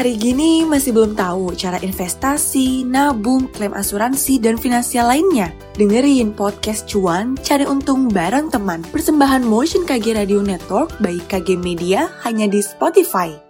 Hari gini masih belum tahu cara investasi, nabung, klaim asuransi, dan finansial lainnya? Dengerin podcast Cuan, cari untung bareng teman. Persembahan Motion KG Radio Network by KG Media hanya di Spotify.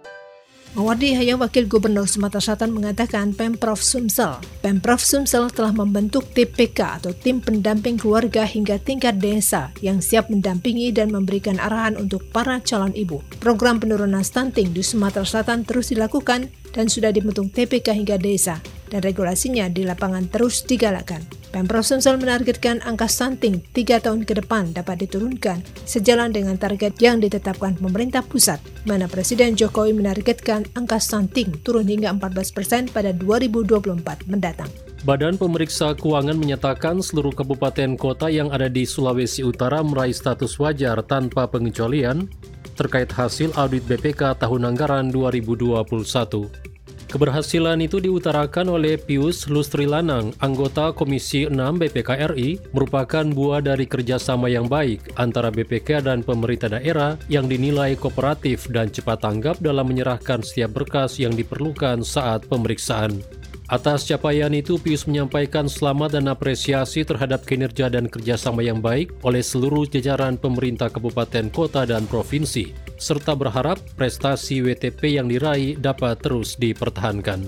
Mawardi Hayang Wakil Gubernur Sumatera Selatan mengatakan Pemprov Sumsel. Pemprov Sumsel telah membentuk TPK atau Tim Pendamping Keluarga hingga tingkat desa yang siap mendampingi dan memberikan arahan untuk para calon ibu. Program penurunan stunting di Sumatera Selatan terus dilakukan dan sudah dibentuk TPK hingga desa dan regulasinya di lapangan terus digalakkan. Pemprov Sumsel menargetkan angka stunting tiga tahun ke depan dapat diturunkan sejalan dengan target yang ditetapkan pemerintah pusat, mana Presiden Jokowi menargetkan angka stunting turun hingga 14 persen pada 2024 mendatang. Badan Pemeriksa Keuangan menyatakan seluruh kabupaten kota yang ada di Sulawesi Utara meraih status wajar tanpa pengecualian terkait hasil audit BPK tahun anggaran 2021. Keberhasilan itu diutarakan oleh Pius Lustri Lanang, anggota Komisi 6 BPK RI, merupakan buah dari kerjasama yang baik antara BPK dan pemerintah daerah yang dinilai kooperatif dan cepat tanggap dalam menyerahkan setiap berkas yang diperlukan saat pemeriksaan. Atas capaian itu, Pius menyampaikan selamat dan apresiasi terhadap kinerja dan kerjasama yang baik oleh seluruh jajaran pemerintah kabupaten, kota, dan provinsi, serta berharap prestasi WTP yang diraih dapat terus dipertahankan.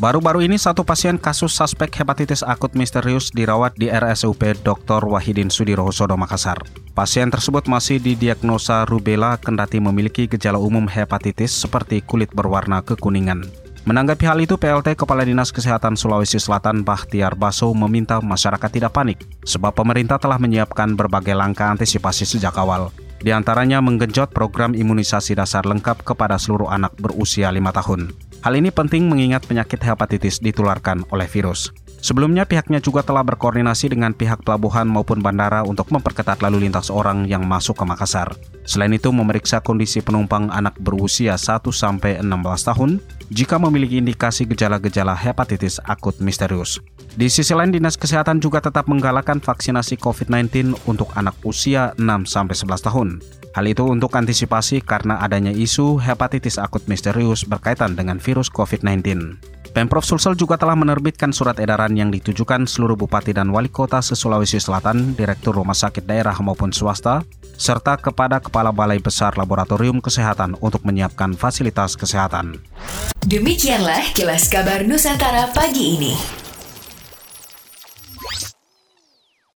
Baru-baru ini satu pasien kasus suspek hepatitis akut misterius dirawat di RSUP Dr. Wahidin Sudirohusodo Makassar. Pasien tersebut masih didiagnosa rubella kendati memiliki gejala umum hepatitis seperti kulit berwarna kekuningan. Menanggapi hal itu, PLT Kepala Dinas Kesehatan Sulawesi Selatan Bahtiar Baso meminta masyarakat tidak panik, sebab pemerintah telah menyiapkan berbagai langkah antisipasi sejak awal. Di antaranya menggenjot program imunisasi dasar lengkap kepada seluruh anak berusia 5 tahun. Hal ini penting mengingat penyakit hepatitis ditularkan oleh virus. Sebelumnya pihaknya juga telah berkoordinasi dengan pihak pelabuhan maupun bandara untuk memperketat lalu lintas orang yang masuk ke Makassar. Selain itu memeriksa kondisi penumpang anak berusia 1 sampai 16 tahun jika memiliki indikasi gejala-gejala hepatitis akut misterius. Di sisi lain Dinas Kesehatan juga tetap menggalakkan vaksinasi COVID-19 untuk anak usia 6 sampai 11 tahun. Hal itu untuk antisipasi karena adanya isu hepatitis akut misterius berkaitan dengan virus COVID-19. Pemprov Sulsel juga telah menerbitkan surat edaran yang ditujukan seluruh bupati dan wali kota se-Sulawesi Selatan, direktur rumah sakit daerah maupun swasta, serta kepada Kepala Balai Besar Laboratorium Kesehatan untuk menyiapkan fasilitas kesehatan. Demikianlah kilas kabar Nusantara pagi ini.